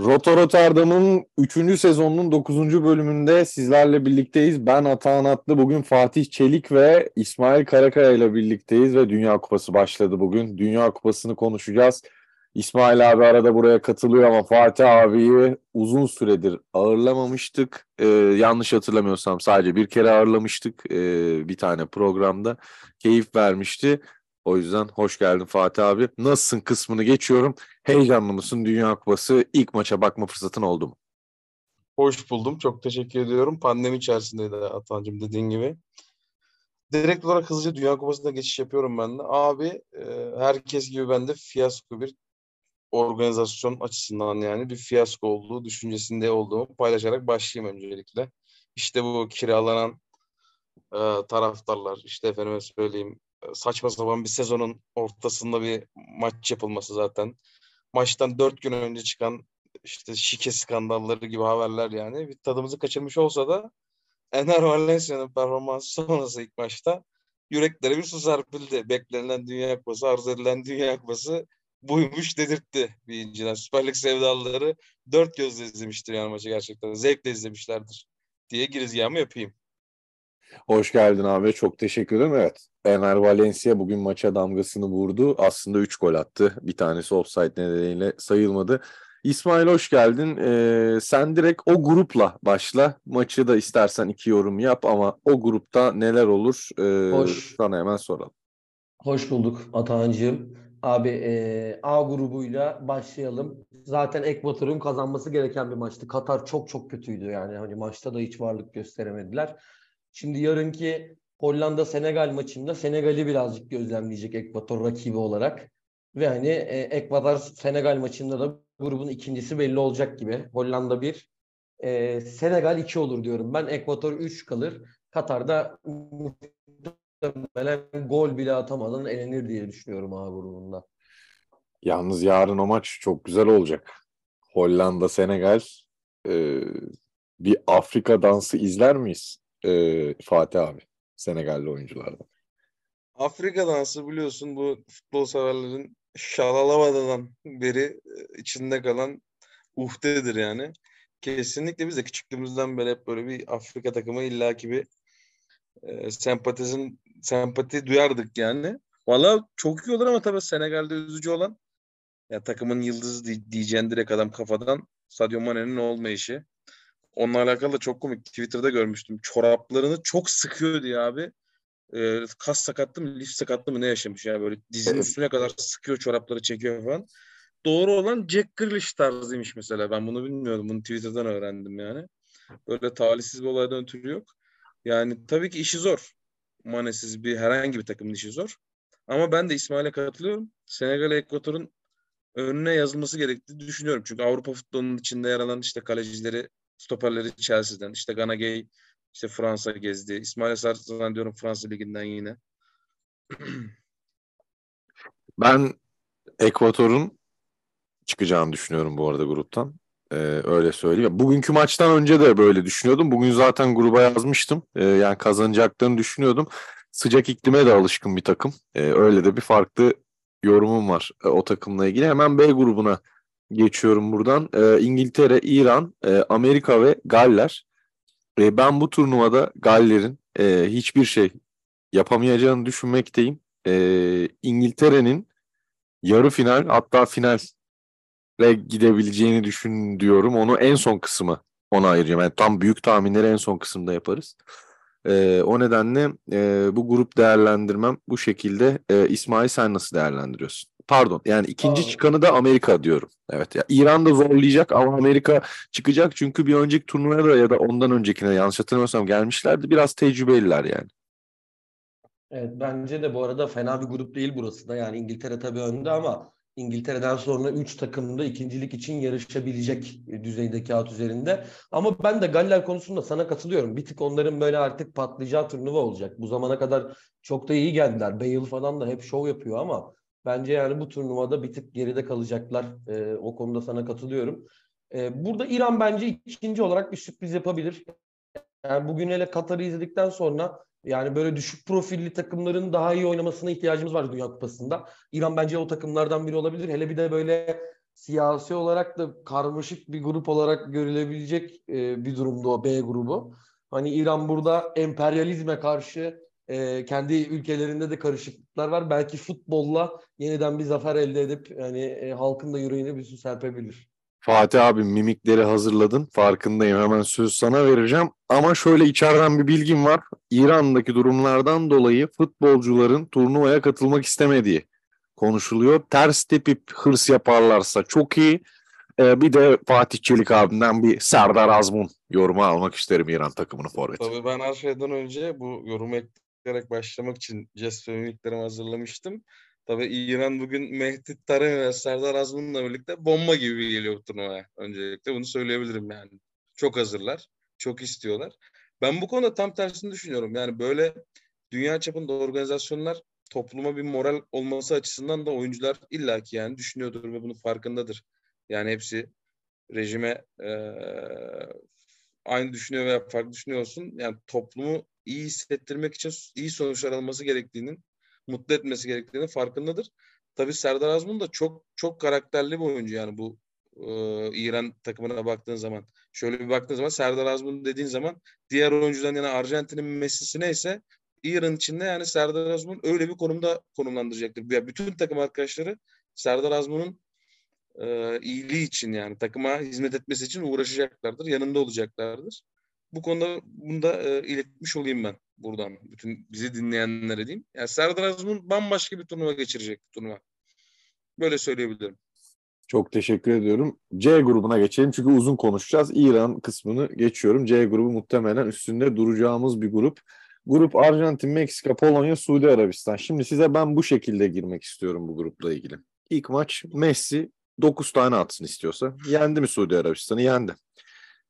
Roto Rotterdam'ın 3. sezonunun 9. bölümünde sizlerle birlikteyiz. Ben Atahan Atlı, bugün Fatih Çelik ve İsmail Karakaya ile birlikteyiz ve Dünya Kupası başladı bugün. Dünya Kupası'nı konuşacağız. İsmail abi arada buraya katılıyor ama Fatih abiyi uzun süredir ağırlamamıştık. Ee, yanlış hatırlamıyorsam sadece bir kere ağırlamıştık ee, bir tane programda. Keyif vermişti. O yüzden hoş geldin Fatih abi. Nasılsın kısmını geçiyorum. Heyecanlı mısın Dünya Kupası? İlk maça bakma fırsatın oldu mu? Hoş buldum. Çok teşekkür ediyorum. Pandemi içerisindeydi Atancığım dediğin gibi. Direkt olarak hızlıca Dünya Kupası'na geçiş yapıyorum ben de. Abi e, herkes gibi ben de fiyasko bir organizasyon açısından yani bir fiyasko olduğu düşüncesinde olduğumu paylaşarak başlayayım öncelikle. İşte bu kiralanan e, taraftarlar, işte efendime söyleyeyim saçma sapan bir sezonun ortasında bir maç yapılması zaten. Maçtan dört gün önce çıkan işte şike skandalları gibi haberler yani. Bir tadımızı kaçırmış olsa da Ener Valencia'nın performansı sonrası ilk maçta yüreklere bir su serpildi. Beklenilen Dünya Kupası, arzu edilen Dünya Kupası buymuş dedirtti bir inciden. Süper Lig sevdalıları dört gözle izlemiştir yani maçı gerçekten. Zevkle izlemişlerdir diye girizgahımı yapayım. Hoş geldin abi. Çok teşekkür ederim. Evet. Ener Valencia bugün maça damgasını vurdu. Aslında 3 gol attı. Bir tanesi offside nedeniyle sayılmadı. İsmail hoş geldin. Ee, sen direkt o grupla başla. Maçı da istersen iki yorum yap ama o grupta neler olur? Ee, hoş. Sana hemen soralım. Hoş bulduk Atahan'cığım. Abi e, A grubuyla başlayalım. Zaten Ekvator'un kazanması gereken bir maçtı. Katar çok çok kötüydü yani. Hani maçta da hiç varlık gösteremediler. Şimdi yarınki Hollanda-Senegal maçında Senegal'i birazcık gözlemleyecek Ekvator rakibi olarak. Ve hani e, Ekvador-Senegal maçında da grubun ikincisi belli olacak gibi. Hollanda 1, e, Senegal 2 olur diyorum. Ben Ekvator 3 kalır. Katar'da muhtemelen gol bile atamadan elenir diye düşünüyorum A grubunda. Yalnız yarın o maç çok güzel olacak. Hollanda, Senegal e, bir Afrika dansı izler miyiz? e, Fatih abi Senegalli oyunculardan. Afrika dansı biliyorsun bu futbol severlerin şalalamadan beri e, içinde kalan uhdedir yani. Kesinlikle biz de küçüklüğümüzden beri hep böyle bir Afrika takımı illaki bir e, sempatizm sempati duyardık yani. Valla çok iyi olur ama tabii Senegal'de üzücü olan ya takımın yıldızı diyeceğin direkt adam kafadan Sadio Mane'nin olmayışı. Onunla alakalı da çok komik. Twitter'da görmüştüm. Çoraplarını çok sıkıyor diye abi. E, kas sakatlı mı, lif sakatlı mı ne yaşamış ya böyle dizinin üstüne kadar sıkıyor çorapları çekiyor falan. Doğru olan Jack Grealish tarzıymış mesela. Ben bunu bilmiyordum. Bunu Twitter'dan öğrendim yani. Böyle talihsiz bir olaydan ötürü yok. Yani tabii ki işi zor. Manesiz bir herhangi bir takımın işi zor. Ama ben de İsmail'e katılıyorum. Senegal Ekvator'un önüne yazılması gerektiğini düşünüyorum. Çünkü Avrupa futbolunun içinde yer alan işte kalecileri stoperleri Chelsea'den. İşte Gana Gay işte Fransa gezdi. İsmail Asar zannediyorum Fransa Ligi'nden yine. ben Ekvator'un çıkacağını düşünüyorum bu arada gruptan. Ee, öyle söyleyeyim. Bugünkü maçtan önce de böyle düşünüyordum. Bugün zaten gruba yazmıştım. Ee, yani kazanacaklarını düşünüyordum. Sıcak iklime de alışkın bir takım. Ee, öyle de bir farklı yorumum var e, o takımla ilgili. Hemen B grubuna geçiyorum buradan. E, İngiltere, İran, e, Amerika ve Galler. E, ben bu turnuvada Galler'in e, hiçbir şey yapamayacağını düşünmekteyim. E, İngiltere'nin yarı final hatta finale gidebileceğini düşün diyorum. Onu en son kısmı ona ayıracağım. Yani tam büyük tahminleri en son kısımda yaparız. E, o nedenle e, bu grup değerlendirmem bu şekilde. E, İsmail sen nasıl değerlendiriyorsun? Pardon yani ikinci Aa. çıkanı da Amerika diyorum. Evet ya İran da zorlayacak ama Amerika çıkacak çünkü bir önceki turnuvaya da ya da ondan öncekine yanlış hatırlamıyorsam gelmişlerdi. Biraz tecrübeliler yani. Evet bence de bu arada fena bir grup değil burası da. Yani İngiltere tabii önde ama İngiltere'den sonra 3 takım da ikincilik için yarışabilecek düzeyde kağıt üzerinde. Ama ben de Galler konusunda sana katılıyorum. Bir tık onların böyle artık patlayacağı turnuva olacak. Bu zamana kadar çok da iyi geldiler. Bale falan da hep şov yapıyor ama bence yani bu turnuvada bir tık geride kalacaklar. E, o konuda sana katılıyorum. E, burada İran bence ikinci olarak bir sürpriz yapabilir. Yani bugün hele Katar'ı izledikten sonra yani böyle düşük profilli takımların daha iyi oynamasına ihtiyacımız var Dünya Kupası'nda. İran bence o takımlardan biri olabilir. Hele bir de böyle siyasi olarak da karmaşık bir grup olarak görülebilecek e, bir durumda o B grubu. Hani İran burada emperyalizme karşı e, kendi ülkelerinde de karışıklıklar var. Belki futbolla yeniden bir zafer elde edip yani e, halkın da yüreğine bir su serpebilir. Fatih abi mimikleri hazırladın. Farkındayım. Hemen söz sana vereceğim. Ama şöyle içeriden bir bilgim var. İran'daki durumlardan dolayı futbolcuların turnuvaya katılmak istemediği konuşuluyor. Ters tepip hırs yaparlarsa çok iyi. Ee, bir de Fatih Çelik abimden bir Serdar Azmun yorumu almak isterim İran takımının forveti. Tabii ben her şeyden önce bu yorumu ekleyerek başlamak için jest ve hazırlamıştım. Tabii İran bugün Mehdi Taremi ve Serdar Azmun'la birlikte bomba gibi geliyor bu turnuvaya. Öncelikle bunu söyleyebilirim yani. Çok hazırlar, çok istiyorlar. Ben bu konuda tam tersini düşünüyorum. Yani böyle dünya çapında organizasyonlar topluma bir moral olması açısından da oyuncular illaki yani düşünüyordur ve bunun farkındadır. Yani hepsi rejime e, aynı düşünüyor veya farklı düşünüyorsun. Yani toplumu iyi hissettirmek için iyi sonuçlar alması gerektiğinin mutlu etmesi gerektiğinin farkındadır. Tabii Serdar Azmun da çok çok karakterli bir oyuncu yani bu e, İran takımına baktığın zaman. Şöyle bir baktığın zaman Serdar Azmun dediğin zaman diğer oyuncudan yani Arjantin'in Messi'si neyse İran içinde yani Serdar Azmun öyle bir konumda konumlandıracaktır. Yani bütün takım arkadaşları Serdar Azmun'un e, iyiliği için yani takıma hizmet etmesi için uğraşacaklardır. Yanında olacaklardır. Bu konuda bunu da e, iletmiş olayım ben buradan. Bütün bizi dinleyenlere diyeyim. Yani Serdar Azmun bambaşka bir turnuva geçirecek turnuva. Böyle söyleyebilirim. Çok teşekkür ediyorum. C grubuna geçelim çünkü uzun konuşacağız. İran kısmını geçiyorum. C grubu muhtemelen üstünde duracağımız bir grup. Grup Arjantin, Meksika, Polonya, Suudi Arabistan. Şimdi size ben bu şekilde girmek istiyorum bu grupla ilgili. İlk maç Messi 9 tane atsın istiyorsa. Yendi mi Suudi Arabistan'ı? Yendi.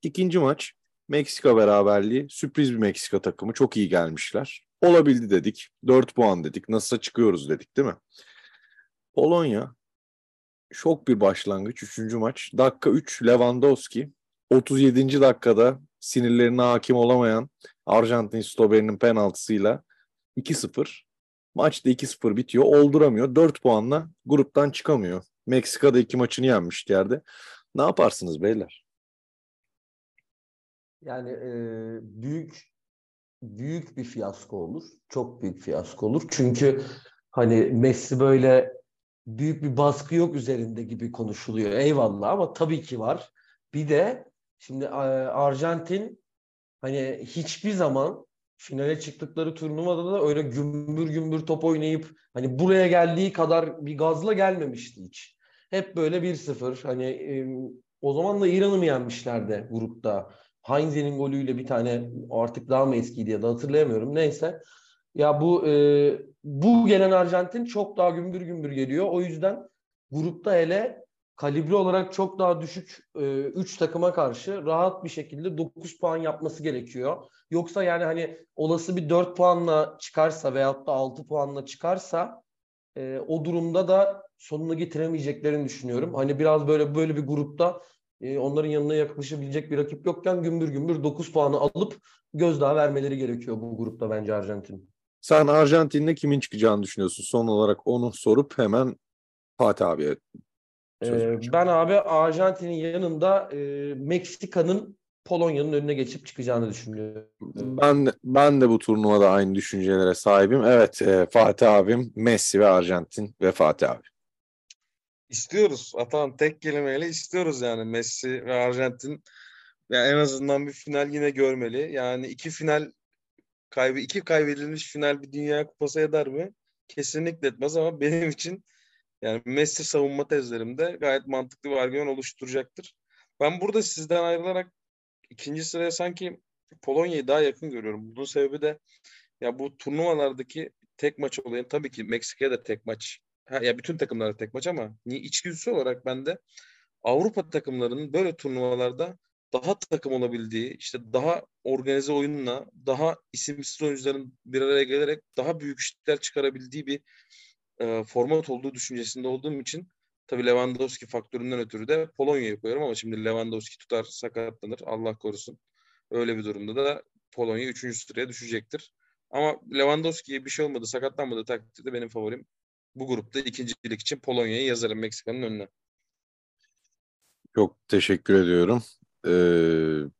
İkinci maç Meksika beraberliği. Sürpriz bir Meksika takımı. Çok iyi gelmişler. Olabildi dedik. 4 puan dedik. Nasılsa çıkıyoruz dedik değil mi? Polonya şok bir başlangıç. Üçüncü maç. Dakika 3 Lewandowski. 37. dakikada sinirlerine hakim olamayan Arjantin stoperinin penaltısıyla 2-0. Maçta 2-0 bitiyor. Olduramıyor. 4 puanla gruptan çıkamıyor. Meksika'da iki maçını yenmişti yerde. Ne yaparsınız beyler? Yani e, büyük büyük bir fiyasko olur. Çok büyük fiyasko olur. Çünkü hani Messi böyle büyük bir baskı yok üzerinde gibi konuşuluyor. Eyvallah ama tabii ki var. Bir de şimdi Arjantin hani hiçbir zaman finale çıktıkları turnuvada da öyle gümbür gümbür top oynayıp hani buraya geldiği kadar bir gazla gelmemişti hiç. Hep böyle 1-0 hani o zaman da İran'ı mı yenmişlerdi grupta? Heinze'nin golüyle bir tane artık daha mı eskiydi ya da hatırlayamıyorum. Neyse. Ya bu e, bu gelen Arjantin çok daha gümbür gümbür geliyor. O yüzden grupta hele kalibre olarak çok daha düşük 3 e, takıma karşı rahat bir şekilde 9 puan yapması gerekiyor. Yoksa yani hani olası bir 4 puanla çıkarsa veyahut da 6 puanla çıkarsa e, o durumda da sonunu getiremeyeceklerini düşünüyorum. Hani biraz böyle böyle bir grupta e, onların yanına yaklaşabilecek bir rakip yokken gümbür gümbür 9 puanı alıp gözdağı vermeleri gerekiyor bu grupta bence Arjantin. Sen Arjantin'de kimin çıkacağını düşünüyorsun? Son olarak onu sorup hemen Fatih abiye ee, ben abi Arjantin'in yanında e, Meksika'nın Polonya'nın önüne geçip çıkacağını düşünüyorum. Ben ben de bu turnuvada aynı düşüncelere sahibim. Evet e, Fatih abim Messi ve Arjantin ve Fatih abi. İstiyoruz. Atan tek kelimeyle istiyoruz yani Messi ve Arjantin. Yani en azından bir final yine görmeli. Yani iki final kaybı iki kaybedilmiş final bir Dünya Kupası eder mi? Kesinlikle etmez ama benim için yani Messi savunma tezlerimde gayet mantıklı bir argüman oluşturacaktır. Ben burada sizden ayrılarak ikinci sıraya sanki Polonya'yı daha yakın görüyorum. Bunun sebebi de ya bu turnuvalardaki tek maç olayı tabii ki Meksika'ya da tek maç. Ya bütün takımlara tek maç ama içgüdüsü olarak ben de Avrupa takımlarının böyle turnuvalarda daha takım olabildiği, işte daha organize oyunla, daha isimsiz oyuncuların bir araya gelerek daha büyük işler çıkarabildiği bir e, format olduğu düşüncesinde olduğum için tabii Lewandowski faktöründen ötürü de Polonya'yı koyuyorum ama şimdi Lewandowski tutar sakatlanır Allah korusun. Öyle bir durumda da Polonya 3. sıraya düşecektir. Ama Lewandowski'ye bir şey olmadı, sakatlanmadı takdirde benim favorim bu grupta ikincilik için Polonya'yı yazarım Meksika'nın önüne. Çok teşekkür ediyorum. Ee,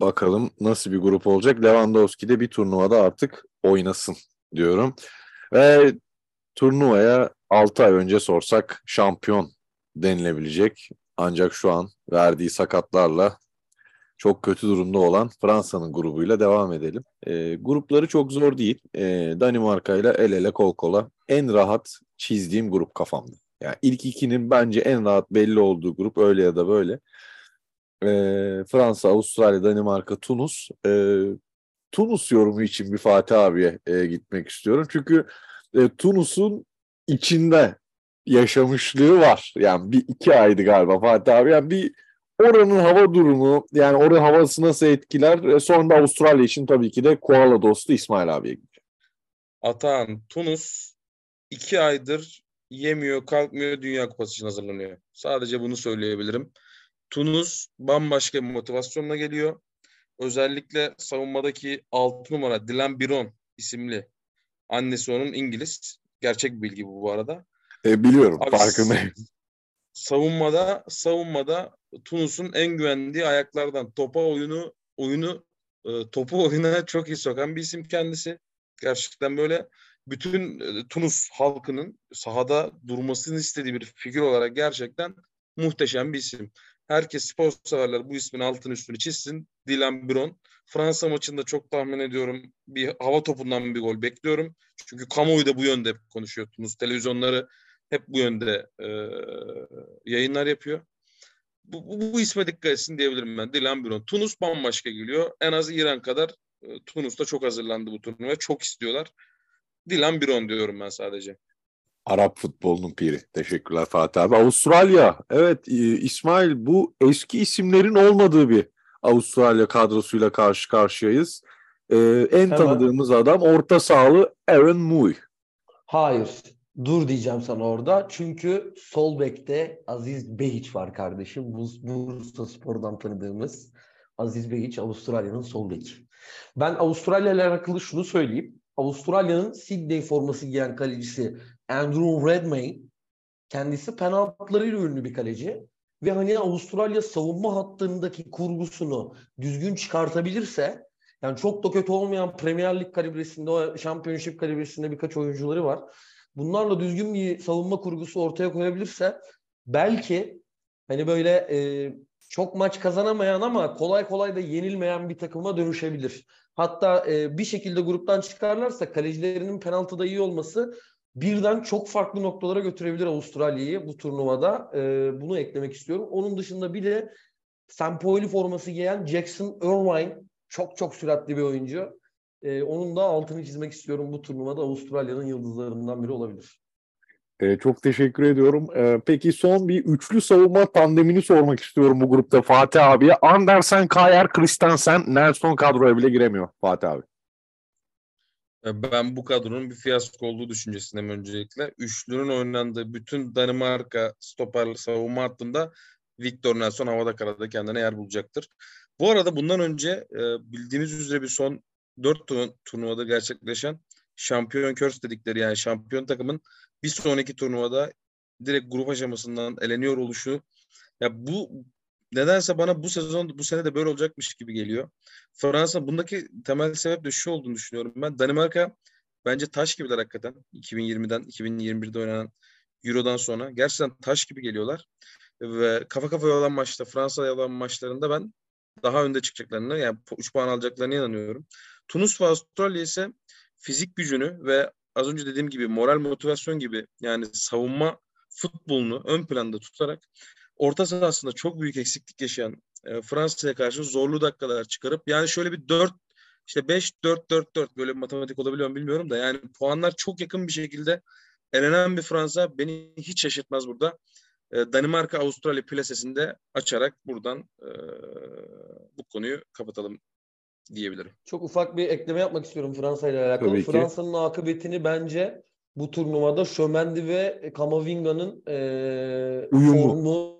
bakalım nasıl bir grup olacak. Lewandowski de bir turnuvada artık oynasın diyorum. Ve turnuvaya 6 ay önce sorsak şampiyon denilebilecek. Ancak şu an verdiği sakatlarla çok kötü durumda olan Fransa'nın grubuyla devam edelim. E, grupları çok zor değil. E, Danimarka ile el ele kol kola en rahat çizdiğim grup kafamda. Yani ilk ikinin bence en rahat belli olduğu grup öyle ya da böyle. E, Fransa, Avustralya, Danimarka, Tunus. E, Tunus yorumu için bir Fatih abiye e, gitmek istiyorum. Çünkü e, Tunus'un içinde yaşamışlığı var. Yani bir iki aydı galiba Fatih abi. Yani bir oranın hava durumu yani oranın havası nasıl etkiler? E, sonra da Avustralya için tabii ki de koala dostu İsmail abiye gidecek. Atan Tunus iki aydır yemiyor kalkmıyor Dünya Kupası için hazırlanıyor. Sadece bunu söyleyebilirim. Tunus bambaşka bir motivasyonla geliyor. Özellikle savunmadaki 6 numara Dilan Biron isimli annesi onun İngiliz. Gerçek bilgi bu bu arada. E, biliyorum Abi, farkındayım. Savunmada savunmada Tunus'un en güvendiği ayaklardan topa oyunu oyunu e, topu oyuna çok iyi sokan bir isim kendisi. Gerçekten böyle bütün e, Tunus halkının sahada durmasını istediği bir figür olarak gerçekten muhteşem bir isim. Herkes spor severler bu ismin altını üstünü çizsin. Dilan Biron. Fransa maçında çok tahmin ediyorum bir hava topundan bir gol bekliyorum. Çünkü kamuoyu da bu yönde konuşuyor. Tunus televizyonları hep bu yönde e, yayınlar yapıyor. Bu, bu, bu isme dikkat etsin diyebilirim ben. Dilan Biron. Tunus bambaşka geliyor. En az İran kadar e, Tunus çok hazırlandı bu turnuvaya. Çok istiyorlar. Dilan Biron diyorum ben sadece. Arap futbolunun piri. Teşekkürler Fatih abi. Avustralya. Evet İsmail bu eski isimlerin olmadığı bir Avustralya kadrosuyla karşı karşıyayız. Ee, en Hemen. tanıdığımız adam orta sahalı Aaron Moy. Hayır. Dur diyeceğim sana orada. Çünkü sol bekte Aziz Behiç var kardeşim. Burs- Bursa Spor'dan tanıdığımız Aziz Behiç Avustralya'nın sol beki. Ben Avustralya ile alakalı şunu söyleyeyim. Avustralya'nın Sydney forması giyen kalecisi Andrew Redmayne kendisi penaltılarıyla ünlü bir kaleci. Ve hani Avustralya savunma hattındaki kurgusunu düzgün çıkartabilirse yani çok da kötü olmayan Premier Lig kalibresinde, o Championship kalibresinde birkaç oyuncuları var. Bunlarla düzgün bir savunma kurgusu ortaya koyabilirse belki hani böyle e, çok maç kazanamayan ama kolay kolay da yenilmeyen bir takıma dönüşebilir. Hatta e, bir şekilde gruptan çıkarlarsa kalecilerinin penaltıda iyi olması birden çok farklı noktalara götürebilir Avustralya'yı bu turnuvada. E, bunu eklemek istiyorum. Onun dışında bir de Sampaoli forması giyen Jackson Irvine çok çok süratli bir oyuncu. Ee, onun da altını çizmek istiyorum bu turnuvada Avustralya'nın yıldızlarından biri olabilir. Ee, çok teşekkür ediyorum. Ee, peki son bir üçlü savunma tandemini sormak istiyorum bu grupta Fatih abiye. Andersen, Kayer, Christensen, Nelson kadroya bile giremiyor Fatih abi. E, Ben bu kadronun bir fiyasko olduğu düşüncesindeyim öncelikle. Üçlünün oynandığı bütün Danimarka stoper savunma hattında Victor Nelson havada karada kendine yer bulacaktır. Bu arada bundan önce e, bildiğiniz üzere bir son 4 turnuvada gerçekleşen şampiyon körs dedikleri yani şampiyon takımın bir sonraki turnuvada direkt grup aşamasından eleniyor oluşu ya bu nedense bana bu sezon bu sene de böyle olacakmış gibi geliyor. Fransa bundaki temel sebep de şu olduğunu düşünüyorum ben. Danimarka bence taş gibiler hakikaten. 2020'den 2021'de oynanan Euro'dan sonra gerçekten taş gibi geliyorlar. Ve kafa kafaya olan maçta Fransa'ya olan maçlarında ben daha önde çıkacaklarını yani 3 puan alacaklarına inanıyorum. Tunus ve Avustralya ise fizik gücünü ve az önce dediğim gibi moral motivasyon gibi yani savunma futbolunu ön planda tutarak orta sahasında çok büyük eksiklik yaşayan e, Fransa'ya karşı zorlu dakikalar çıkarıp yani şöyle bir 4 işte 5 4 4 4 böyle bir matematik olabiliyor mu bilmiyorum da yani puanlar çok yakın bir şekilde elenen bir Fransa beni hiç şaşırtmaz burada. E, Danimarka Avustralya plasesinde açarak buradan e, bu konuyu kapatalım diyebilirim. Çok ufak bir ekleme yapmak istiyorum Fransa ile alakalı. Fransa'nın akıbetini bence bu turnuvada Şömendi ve Kamavinga'nın e, Uyumu. formu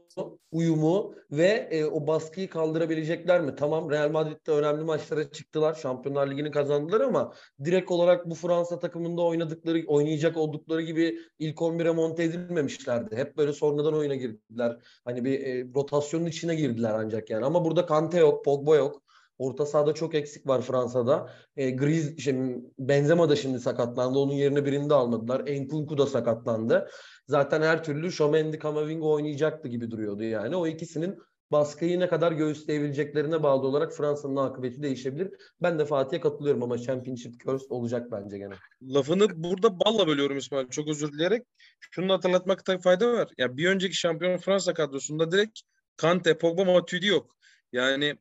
uyumu ve e, o baskıyı kaldırabilecekler mi? Tamam Real Madrid'de önemli maçlara çıktılar. Şampiyonlar Ligi'ni kazandılar ama direkt olarak bu Fransa takımında oynadıkları, oynayacak oldukları gibi ilk 11'e monte edilmemişlerdi. Hep böyle sonradan oyuna girdiler. Hani bir e, rotasyonun içine girdiler ancak yani. Ama burada Kante yok, Pogba yok. Orta sahada çok eksik var Fransa'da. E, Griz, şimdi Benzema da şimdi sakatlandı. Onun yerine birini de almadılar. Enkunku da sakatlandı. Zaten her türlü Shomendi Kamavinga oynayacaktı gibi duruyordu yani. O ikisinin baskıyı ne kadar göğüsleyebileceklerine bağlı olarak Fransa'nın akıbeti değişebilir. Ben de Fatih'e katılıyorum ama Championship Curse olacak bence gene. Lafını burada balla bölüyorum İsmail. Çok özür dileyerek. Şunu hatırlatmakta fayda var. Ya bir önceki şampiyon Fransa kadrosunda direkt Kante, Pogba, Matuidi yok. Yani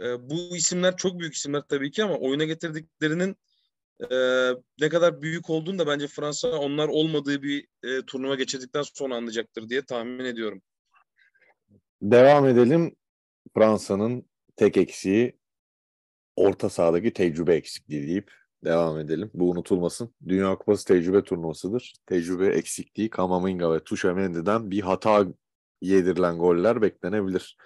e, bu isimler çok büyük isimler tabii ki ama oyuna getirdiklerinin e, ne kadar büyük olduğunu da bence Fransa onlar olmadığı bir e, turnuva geçirdikten sonra anlayacaktır diye tahmin ediyorum. Devam edelim. Fransa'nın tek eksiği orta sahadaki tecrübe eksikliği deyip devam edelim. Bu unutulmasın. Dünya Kupası tecrübe turnuvasıdır. Tecrübe eksikliği Kamavinga ve Tuşamendi'den bir hata yedirilen goller beklenebilir.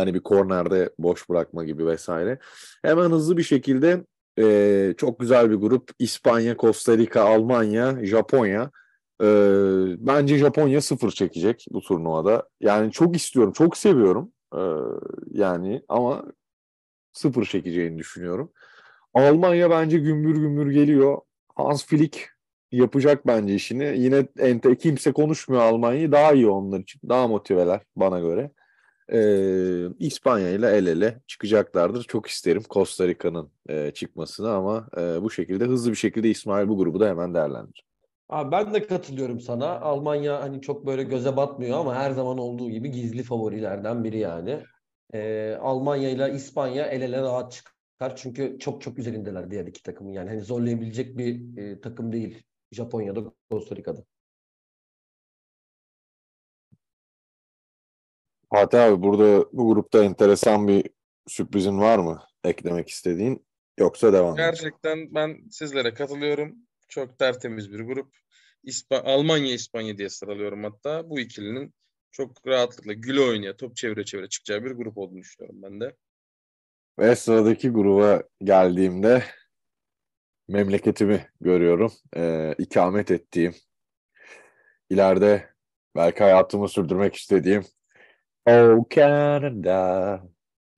Hani bir kornerde boş bırakma gibi vesaire. Hemen hızlı bir şekilde e, çok güzel bir grup. İspanya, Costa Rica, Almanya, Japonya. E, bence Japonya sıfır çekecek bu turnuvada. Yani çok istiyorum, çok seviyorum. E, yani ama sıfır çekeceğini düşünüyorum. Almanya bence gümbür gümbür geliyor. Hans Flick yapacak bence işini. Yine ente kimse konuşmuyor Almanya'yı. Daha iyi onlar için. Daha motiveler bana göre e, İspanya ile el ele çıkacaklardır. Çok isterim Costa Rica'nın e, çıkmasını ama e, bu şekilde hızlı bir şekilde İsmail bu grubu da hemen değerlendir. Abi ben de katılıyorum sana. Almanya hani çok böyle göze batmıyor ama her zaman olduğu gibi gizli favorilerden biri yani. Ee, Almanya ile İspanya el ele rahat çıkar. Çünkü çok çok üzerindeler diğer iki takımın. Yani hani zorlayabilecek bir e, takım değil Japonya'da, Costa Rica'da. Fatih abi burada bu grupta enteresan bir sürprizin var mı eklemek istediğin yoksa devam. Gerçekten ben sizlere katılıyorum. Çok tertemiz bir grup. İspa Almanya İspanya diye sıralıyorum hatta. Bu ikilinin çok rahatlıkla güle oynaya, top çevire çevire çıkacağı bir grup olduğunu düşünüyorum ben de. Ve sıradaki gruba geldiğimde memleketimi görüyorum. Ee, ikamet ettiğim, ileride belki hayatımı sürdürmek istediğim Oh Canada.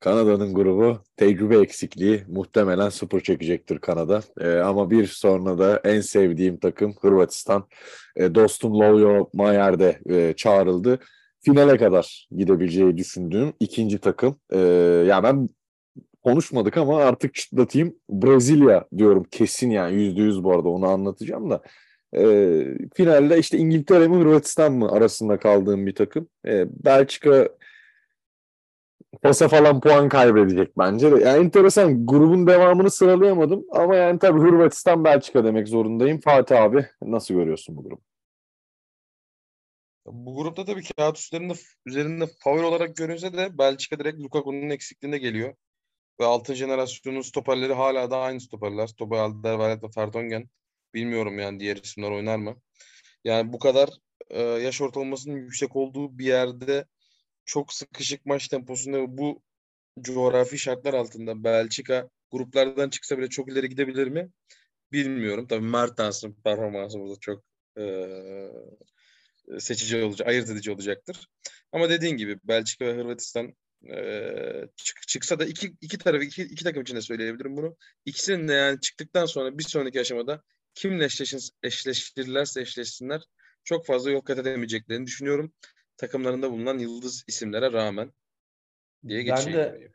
Kanada'nın grubu tecrübe eksikliği muhtemelen sıfır çekecektir Kanada. Ee, ama bir sonra da en sevdiğim takım Hırvatistan. Ee, dostum Lovio Mayer de e, çağrıldı. Finale kadar gidebileceği düşündüğüm ikinci takım. Ee, yani ben konuşmadık ama artık çıtlatayım. Brezilya diyorum kesin yani yüzde yüz bu arada onu anlatacağım da. E, finalde işte İngiltere mi Hırvatistan mı arasında kaldığım bir takım. E, Belçika Pasa falan puan kaybedecek bence de. Yani enteresan grubun devamını sıralayamadım ama yani tabii Hırvatistan Belçika demek zorundayım. Fatih abi nasıl görüyorsun bu grubu? Bu grupta tabii kağıt üstlerinde üzerinde favori olarak görünse de Belçika direkt Lukaku'nun eksikliğinde geliyor. Ve altın jenerasyonun stoperleri hala da aynı stoperler. Stoper Alderweireld ve Vertonghen. Bilmiyorum yani diğer isimler oynar mı? Yani bu kadar e, yaş ortalamasının yüksek olduğu bir yerde çok sıkışık maç temposunda bu coğrafi şartlar altında Belçika gruplardan çıksa bile çok ileri gidebilir mi? Bilmiyorum. Tabii Mertens'in performansı burada çok e, seçici olacak, ayırt edici olacaktır. Ama dediğin gibi Belçika ve Hırvatistan e, çık, çıksa da iki, iki tarafı iki, iki takım için de söyleyebilirim bunu. İkisinin de yani çıktıktan sonra bir sonraki aşamada kimle eşleştirirlerse eşleşsinler çok fazla yol kat edemeyeceklerini düşünüyorum. Takımlarında bulunan yıldız isimlere rağmen diye geçeyim. Ben de,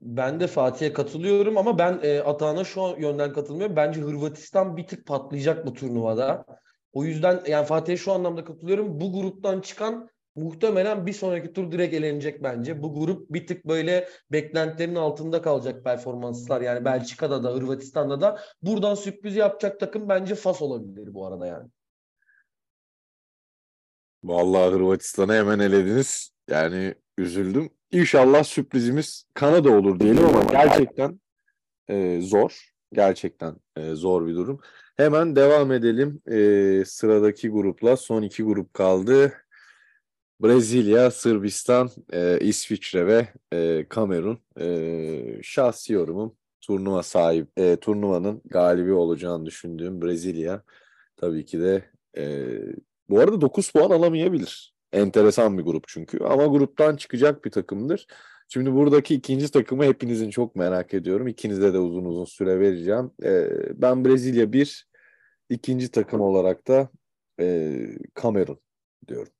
ben de Fatih'e katılıyorum ama ben e, Atahan'a şu yönden katılmıyorum. Bence Hırvatistan bir tık patlayacak bu turnuvada. O yüzden yani Fatih'e şu anlamda katılıyorum. Bu gruptan çıkan muhtemelen bir sonraki tur direkt elenecek bence. Bu grup bir tık böyle beklentilerin altında kalacak performanslar. Yani Belçika'da da Hırvatistan'da da buradan sürpriz yapacak takım bence Fas olabilir bu arada yani. Vallahi Hırvatistan'ı hemen elediniz. Yani üzüldüm. İnşallah sürprizimiz Kanada olur diyelim ama gerçekten e, zor. Gerçekten e, zor bir durum. Hemen devam edelim. E, sıradaki grupla son iki grup kaldı. Brezilya, Sırbistan, e, İsviçre ve e, Kamerun. E, şahsi yorumum turnuva sahip, e, turnuvanın galibi olacağını düşündüğüm Brezilya. Tabii ki de e, bu arada 9 puan alamayabilir. Enteresan bir grup çünkü ama gruptan çıkacak bir takımdır. Şimdi buradaki ikinci takımı hepinizin çok merak ediyorum. İkinize de uzun uzun süre vereceğim. E, ben Brezilya bir, ikinci takım olarak da e, Kamerun diyorum.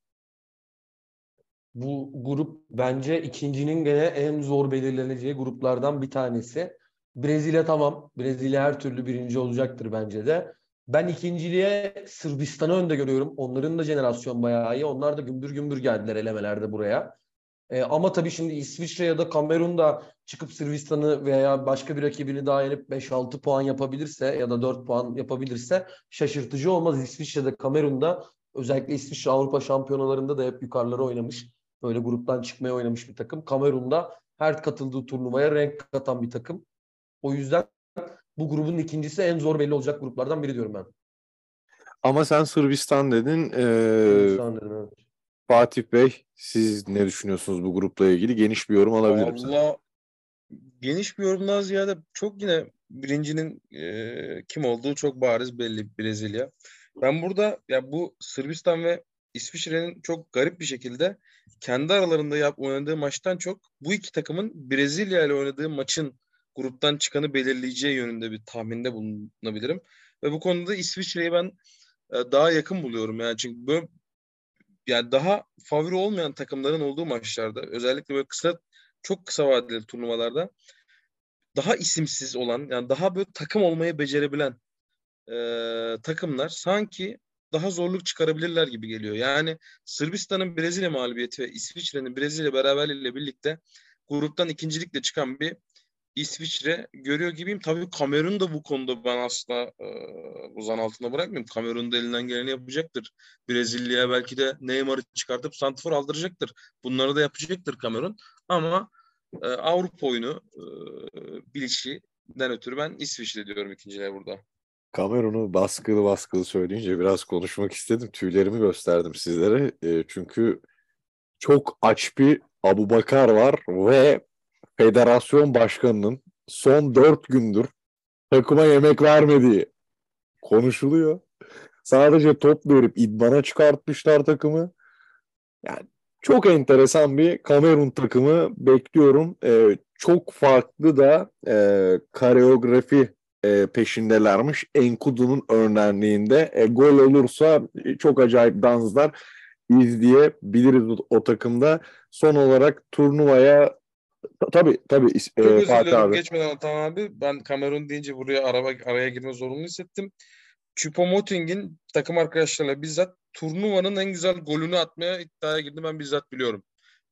Bu grup bence ikincinin gene en zor belirleneceği gruplardan bir tanesi. Brezilya tamam. Brezilya her türlü birinci olacaktır bence de. Ben ikinciliğe Sırbistan'ı önde görüyorum. Onların da jenerasyon bayağı iyi. Onlar da gümbür gümbür geldiler elemelerde buraya. E, ama tabii şimdi İsviçre ya da Kamerun da çıkıp Sırbistan'ı veya başka bir rakibini daha yenip 5-6 puan yapabilirse ya da 4 puan yapabilirse şaşırtıcı olmaz. İsviçre'de Kamerun'da özellikle İsviçre Avrupa şampiyonalarında da hep yukarılara oynamış. Böyle gruptan çıkmaya oynamış bir takım. Kamerun'da her katıldığı turnuvaya renk katan bir takım. O yüzden bu grubun ikincisi en zor belli olacak gruplardan biri diyorum ben. Ama sen Sırbistan dedin. Ee, Sırbistan dedim, evet. Fatih Bey siz ne düşünüyorsunuz bu grupla ilgili? Geniş bir yorum alabilirim. Allah geniş bir yorumdan ziyade çok yine birincinin e, kim olduğu çok bariz belli Brezilya. Ben burada ya bu Sırbistan ve İsviçre'nin çok garip bir şekilde kendi aralarında yap oynadığı maçtan çok bu iki takımın Brezilya ile oynadığı maçın gruptan çıkanı belirleyeceği yönünde bir tahminde bulunabilirim. Ve bu konuda İsviçre'yi ben e, daha yakın buluyorum yani çünkü böyle yani daha favori olmayan takımların olduğu maçlarda özellikle böyle kısa çok kısa vadeli turnuvalarda daha isimsiz olan yani daha böyle takım olmayı becerebilen e, takımlar sanki daha zorluk çıkarabilirler gibi geliyor. Yani Sırbistan'ın Brezilya mağlubiyeti ve İsviçre'nin Brezilya beraberliğiyle birlikte gruptan ikincilikle çıkan bir İsviçre görüyor gibiyim. Tabii Kamerun da bu konuda ben asla e, uzan altında bırakmıyorum. Kamerun da elinden geleni yapacaktır. Brezilya'ya belki de Neymar'ı çıkartıp santifor aldıracaktır. Bunları da yapacaktır Kamerun. Ama e, Avrupa oyunu e, bilişinden ötürü ben İsviçre diyorum ikinciliğe burada. Kamerun'u baskılı baskılı söyleyince biraz konuşmak istedim. Tüylerimi gösterdim sizlere. E, çünkü çok aç bir Abubakar var ve federasyon başkanının son dört gündür takıma yemek vermediği konuşuluyor. Sadece top verip idmana çıkartmışlar takımı. Yani çok enteresan bir Kamerun takımı bekliyorum. Ee, çok farklı da e, koreografi e, peşindelermiş. Enkudu'nun örneğinde e, gol olursa e, çok acayip danslar izleyebiliriz o, o takımda. Son olarak turnuvaya is- Çok e, Fatih abi. geçmeden Atan abi. Ben Kamerun deyince buraya araba, araya girme zorunlu hissettim. Choupo-Moting'in takım arkadaşlarıyla bizzat turnuvanın en güzel golünü atmaya iddiaya girdi. Ben bizzat biliyorum.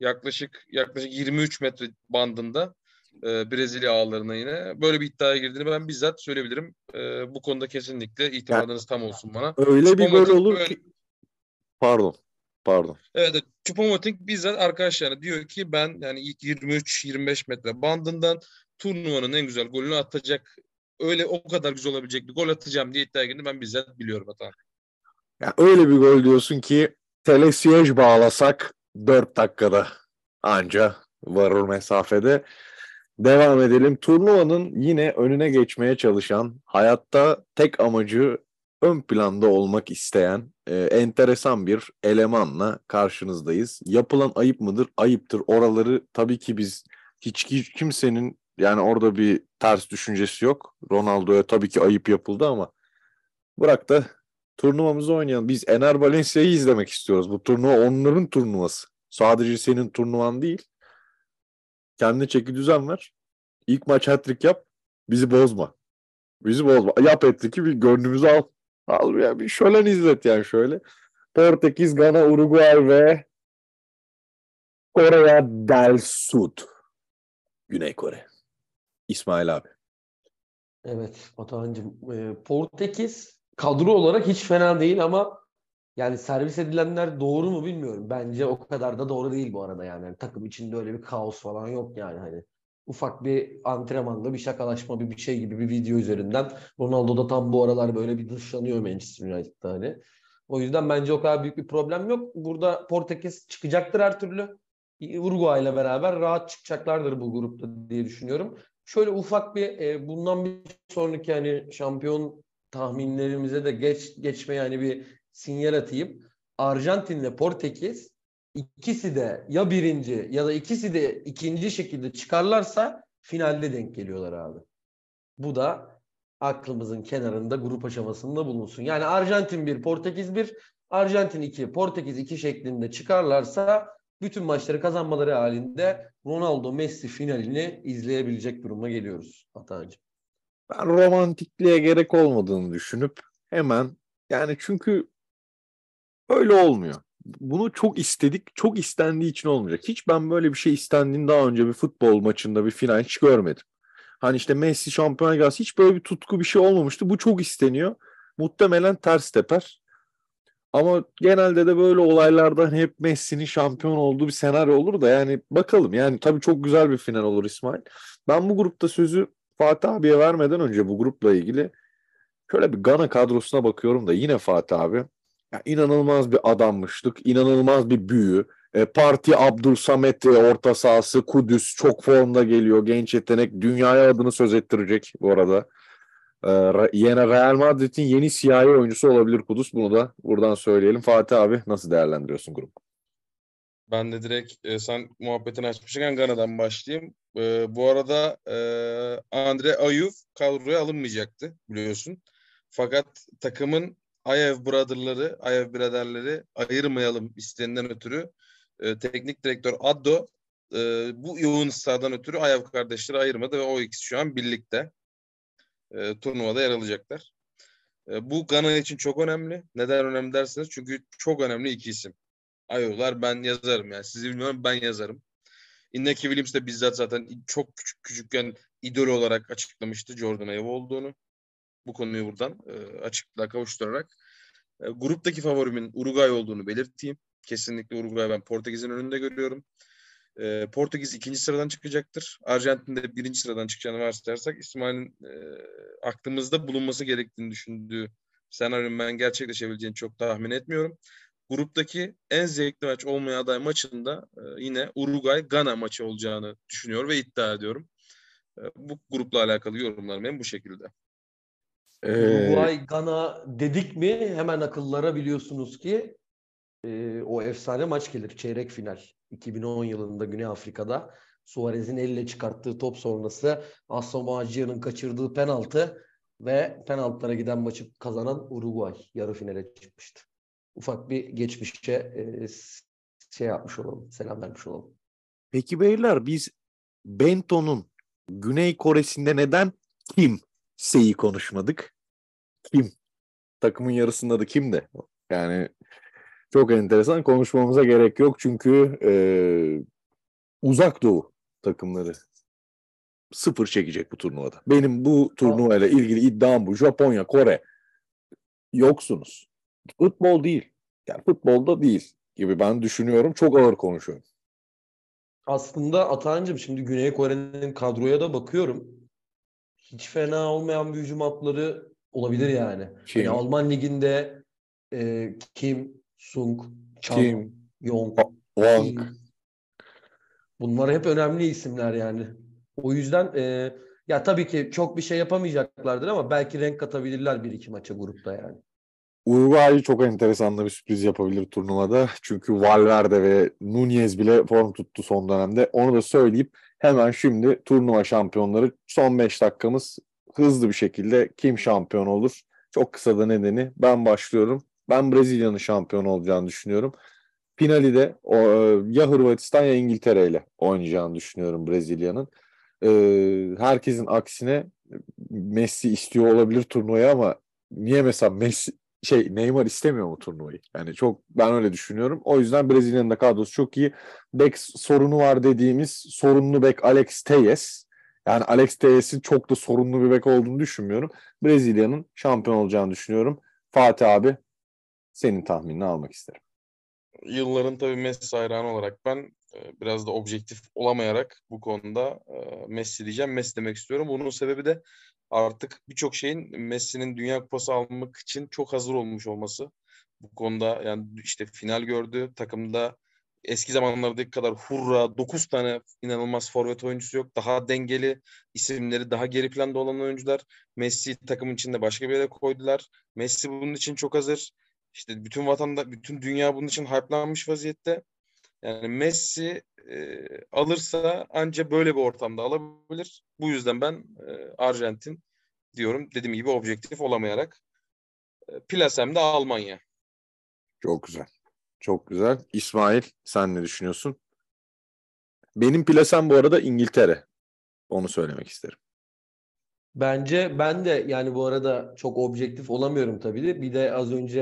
Yaklaşık yaklaşık 23 metre bandında e, Brezilya ağlarına yine. Böyle bir iddiaya girdiğini ben bizzat söyleyebilirim. E, bu konuda kesinlikle itimadınız tam olsun bana. Öyle bir gol olur böyle- ki pardon pardon. Evet. Choupo-Moting bizzat arkadaşlarına diyor ki ben yani ilk 23-25 metre bandından turnuvanın en güzel golünü atacak. Öyle o kadar güzel olabilecek bir gol atacağım diye iddia girdi. Ben bizzat biliyorum hatta. Ya öyle bir gol diyorsun ki telesiyej bağlasak 4 dakikada anca varır mesafede. Devam edelim. Turnuvanın yine önüne geçmeye çalışan, hayatta tek amacı ön planda olmak isteyen e, enteresan bir elemanla karşınızdayız. Yapılan ayıp mıdır? Ayıptır. Oraları tabii ki biz hiç ki- kimsenin yani orada bir ters düşüncesi yok. Ronaldo'ya tabii ki ayıp yapıldı ama bırak da turnuvamızı oynayalım. Biz Ener Valencia'yı izlemek istiyoruz. Bu turnuva onların turnuvası. Sadece senin turnuvan değil. Kendine çeki düzen ver. İlk maç hat-trick yap. Bizi bozma. Bizi bozma. Yap hat-trick'i bir gönlümüzü al. Al ya bir şölen izlet yani şöyle. Portekiz, Gana, Uruguay ve Korea del Sud. Güney Kore. İsmail abi. Evet Batuhan'cığım. e, Portekiz kadro olarak hiç fena değil ama yani servis edilenler doğru mu bilmiyorum. Bence o kadar da doğru değil bu arada yani. Yani takım içinde öyle bir kaos falan yok yani hani. Ufak bir antrenmanda bir şakalaşma bir, bir şey gibi bir video üzerinden. Ronaldo da tam bu aralar böyle bir dışlanıyor Manchester United'da hani. O yüzden bence o kadar büyük bir problem yok. Burada Portekiz çıkacaktır her türlü. Uruguay ile beraber rahat çıkacaklardır bu grupta diye düşünüyorum. Şöyle ufak bir e, bundan bir sonraki hani şampiyon tahminlerimize de geç geçme yani bir sinyal atayım. Arjantin ile Portekiz ikisi de ya birinci ya da ikisi de ikinci şekilde çıkarlarsa finalde denk geliyorlar abi. Bu da aklımızın kenarında grup aşamasında bulunsun. Yani Arjantin 1, Portekiz 1, Arjantin 2, Portekiz 2 şeklinde çıkarlarsa bütün maçları kazanmaları halinde Ronaldo Messi finalini izleyebilecek duruma geliyoruz Atancığım. Ben romantikliğe gerek olmadığını düşünüp hemen yani çünkü öyle olmuyor. Bunu çok istedik, çok istendiği için olmayacak. Hiç ben böyle bir şey istendiğini daha önce bir futbol maçında bir final hiç görmedim. Hani işte Messi şampiyon gelse hiç böyle bir tutku bir şey olmamıştı. Bu çok isteniyor. Muhtemelen ters teper. Ama genelde de böyle olaylardan hep Messi'nin şampiyon olduğu bir senaryo olur da yani bakalım. Yani tabii çok güzel bir final olur İsmail. Ben bu grupta sözü Fatih abiye vermeden önce bu grupla ilgili şöyle bir Gana kadrosuna bakıyorum da yine Fatih abi ya inanılmaz bir adammışlık, inanılmaz bir büyü. E, Parti Abdul Samet e, orta sahası Kudüs çok formda geliyor. Genç yetenek dünyaya adını söz ettirecek bu arada. E, yine Real Madrid'in yeni siyahi oyuncusu olabilir Kudüs. Bunu da buradan söyleyelim. Fatih abi nasıl değerlendiriyorsun grubu? Ben de direkt e, sen muhabbetini açmışken Gana'dan başlayayım. E, bu arada e, Andre Ayuf kadroya alınmayacaktı biliyorsun. Fakat takımın Ayev Brother'ları, Ayev biraderleri ayırmayalım istenilen ötürü e, teknik direktör Addo e, bu yoğun ısrardan ötürü Ayev kardeşleri ayırmadı ve o ikisi şu an birlikte e, turnuvada yer alacaklar. E, bu Gana için çok önemli. Neden önemli derseniz çünkü çok önemli iki isim. Ayovlar ben yazarım yani. Sizi bilmiyorum ben yazarım. Inneki Williams de bizzat zaten çok küçük küçükken idol olarak açıklamıştı Jordan Ayew olduğunu. Bu konuyu buradan e, açıklığa kavuşturarak. E, gruptaki favorimin Uruguay olduğunu belirteyim. Kesinlikle Uruguay ben Portekiz'in önünde görüyorum. E, Portekiz ikinci sıradan çıkacaktır. Arjantin'de birinci sıradan çıkacağını varsayarsak İsmail'in e, aklımızda bulunması gerektiğini düşündüğü senaryonun ben gerçekleşebileceğini çok tahmin etmiyorum. Gruptaki en zevkli maç olmaya aday maçında e, yine Uruguay-Gana maçı olacağını düşünüyor ve iddia ediyorum. E, bu grupla alakalı yorumlarım benim bu şekilde. Ee, Uruguay, Gana dedik mi hemen akıllara biliyorsunuz ki e, o efsane maç gelir. Çeyrek final. 2010 yılında Güney Afrika'da Suarez'in elle çıkarttığı top sonrası Asamoah kaçırdığı penaltı ve penaltılara giden maçı kazanan Uruguay yarı finale çıkmıştı. Ufak bir geçmişe e, şey yapmış olalım, selam vermiş olalım. Peki beyler biz Bento'nun Güney Kore'sinde neden kim Seyi konuşmadık? Kim? Takımın yarısında da kim de? Yani çok enteresan konuşmamıza gerek yok çünkü e, uzak doğu takımları sıfır çekecek bu turnuvada. Benim bu turnuvayla ilgili iddiam bu. Japonya, Kore yoksunuz. Futbol değil. Yani futbolda değil gibi ben düşünüyorum. Çok ağır konuşuyorum. Aslında Atancım şimdi Güney Kore'nin kadroya da bakıyorum. Hiç fena olmayan bir hücum hatları olabilir yani. Kim? Yani Alman liginde e, Kim, Sung, Chan, Kim? Yong, Wang. Bunlar hep önemli isimler yani. O yüzden e, ya tabii ki çok bir şey yapamayacaklardır ama belki renk katabilirler bir iki maça grupta yani. Uruguay çok enteresan bir sürpriz yapabilir turnuvada. Çünkü Valverde ve Nunez bile form tuttu son dönemde. Onu da söyleyip hemen şimdi turnuva şampiyonları son 5 dakikamız hızlı bir şekilde kim şampiyon olur? Çok kısa da nedeni ben başlıyorum. Ben Brezilya'nın şampiyon olacağını düşünüyorum. Finali de o, ya Hırvatistan ya İngiltere ile oynayacağını düşünüyorum Brezilya'nın. Ee, herkesin aksine Messi istiyor olabilir turnuvaya ama niye mesela Messi şey Neymar istemiyor mu turnuvayı? Yani çok ben öyle düşünüyorum. O yüzden Brezilya'nın da kadrosu çok iyi. Bek sorunu var dediğimiz sorunlu bek Alex Telles. Yani Alex Telles'in çok da sorunlu bir bek olduğunu düşünmüyorum. Brezilya'nın şampiyon olacağını düşünüyorum. Fatih abi senin tahminini almak isterim. Yılların tabii Messi hayranı olarak ben biraz da objektif olamayarak bu konuda e, Messi diyeceğim. Messi demek istiyorum. Bunun sebebi de artık birçok şeyin Messi'nin Dünya Kupası almak için çok hazır olmuş olması. Bu konuda yani işte final gördü. Takımda eski zamanlardaki kadar hurra 9 tane inanılmaz forvet oyuncusu yok. Daha dengeli isimleri daha geri planda olan oyuncular. Messi takımın içinde başka bir yere koydular. Messi bunun için çok hazır. İşte bütün vatanda bütün dünya bunun için hype'lanmış vaziyette. Yani Messi e, alırsa anca böyle bir ortamda alabilir. Bu yüzden ben e, Arjantin diyorum. Dediğim gibi objektif olamayarak. E, Plasem de Almanya. Çok güzel. Çok güzel. İsmail sen ne düşünüyorsun? Benim plasem bu arada İngiltere. Onu söylemek isterim. Bence ben de yani bu arada çok objektif olamıyorum tabii de. Bir de az önce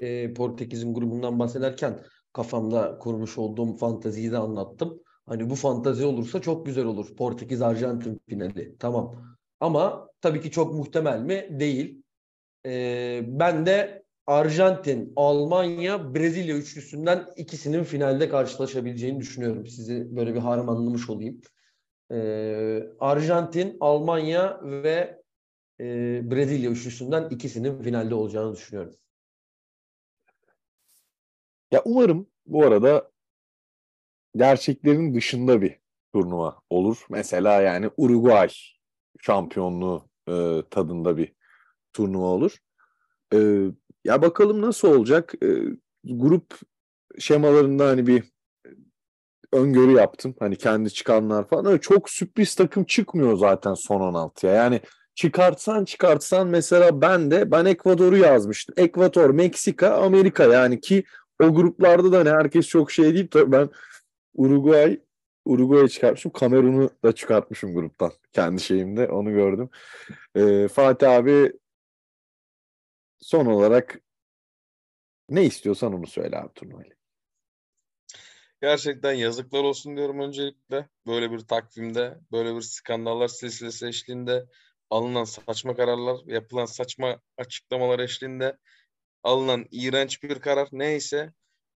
e, Portekiz'in grubundan bahsederken kafamda kurmuş olduğum fanteziyi de anlattım. Hani bu fantazi olursa çok güzel olur. Portekiz Arjantin finali. Tamam. Ama tabii ki çok muhtemel mi? Değil. E, ben de Arjantin, Almanya, Brezilya üçlüsünden ikisinin finalde karşılaşabileceğini düşünüyorum. Sizi böyle bir harmanlamış olayım. Ee, Arjantin, Almanya ve e, Brezilya üçlüsünden ikisinin finalde olacağını düşünüyorum. Ya umarım bu arada gerçeklerin dışında bir turnuva olur. Mesela yani Uruguay şampiyonluğu e, tadında bir turnuva olur. E, ya bakalım nasıl olacak. E, grup şemalarında hani bir öngörü yaptım. Hani kendi çıkanlar falan. Öyle çok sürpriz takım çıkmıyor zaten son 16'ya. Yani çıkartsan çıkartsan mesela ben de ben Ekvador'u yazmıştım. Ekvador, Meksika, Amerika yani ki o gruplarda da hani herkes çok şey değil. Tabii ben Uruguay Uruguay'ı çıkartmışım. Kamerun'u da çıkartmışım gruptan. Kendi şeyimde onu gördüm. Ee, Fatih abi son olarak ne istiyorsan onu söyle abi turnuvayla. Gerçekten yazıklar olsun diyorum öncelikle. Böyle bir takvimde, böyle bir skandallar silsilesi eşliğinde alınan saçma kararlar, yapılan saçma açıklamalar eşliğinde alınan iğrenç bir karar neyse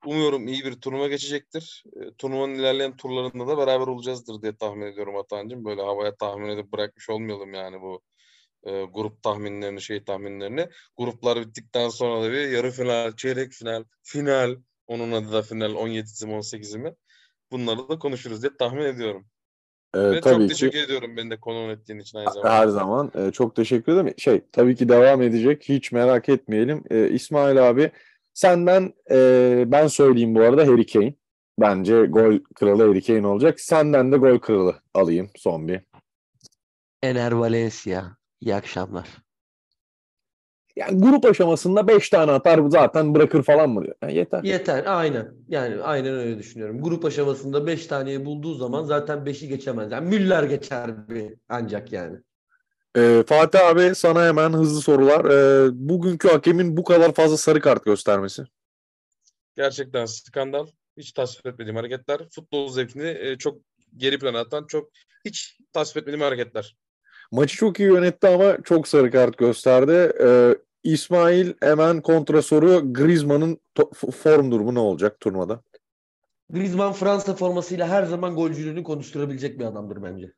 umuyorum iyi bir turnuva geçecektir. E, turnuvanın ilerleyen turlarında da beraber olacağızdır diye tahmin ediyorum Atancığım. Böyle havaya tahmin edip bırakmış olmayalım yani bu e, grup tahminlerini, şey tahminlerini. Gruplar bittikten sonra da bir yarı final, çeyrek final, final, onun adı da final 17'si mi 18'i mi? Bunları da konuşuruz diye tahmin ediyorum. Ee, Ve tabii çok ki. teşekkür ediyorum beni de konu ettiğin için aynı zamanda. Her zaman. Ee, çok teşekkür ederim. Şey tabii ki devam edecek. Hiç merak etmeyelim. Ee, İsmail abi senden e, ben söyleyeyim bu arada Harry Kane. Bence gol kralı Harry Kane olacak. Senden de gol kralı alayım son bir. Ener Valencia. İyi akşamlar. Yani grup aşamasında 5 tane atar zaten bırakır falan mı diyor. Yani yeter. Yeter. Aynen. Yani aynen öyle düşünüyorum. Grup aşamasında 5 taneyi bulduğu zaman zaten 5'i geçemez. Yani Müller geçer bir ancak yani. Ee, Fatih abi sana hemen hızlı sorular. Ee, bugünkü hakemin bu kadar fazla sarı kart göstermesi. Gerçekten skandal. Hiç tasvip etmediğim hareketler. Futbol zevkini e, çok geri plana atan çok hiç tasvip etmediğim hareketler. Maçı çok iyi yönetti ama çok sarı kart gösterdi. Ee, İsmail hemen kontra soru. Griezmann'ın form durumu ne olacak turnuvada? Griezmann Fransa formasıyla her zaman golcülüğünü konuşturabilecek bir adamdır bence.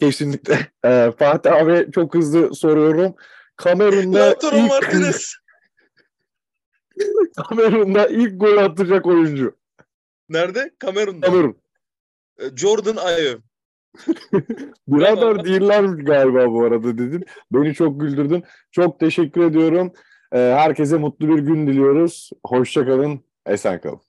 Kesinlikle. Ee, Fatih abi çok hızlı soruyorum. Kamerun'da ilk, Martinez. Kamerun'da ilk gol atacak oyuncu. Nerede? Kamerun'da. Kamerun. E, Jordan Ayew. Birader değillermiş galiba bu arada dedin. Beni çok güldürdün. Çok teşekkür ediyorum. Ee, herkese mutlu bir gün diliyoruz. Hoşçakalın. Esen kalın.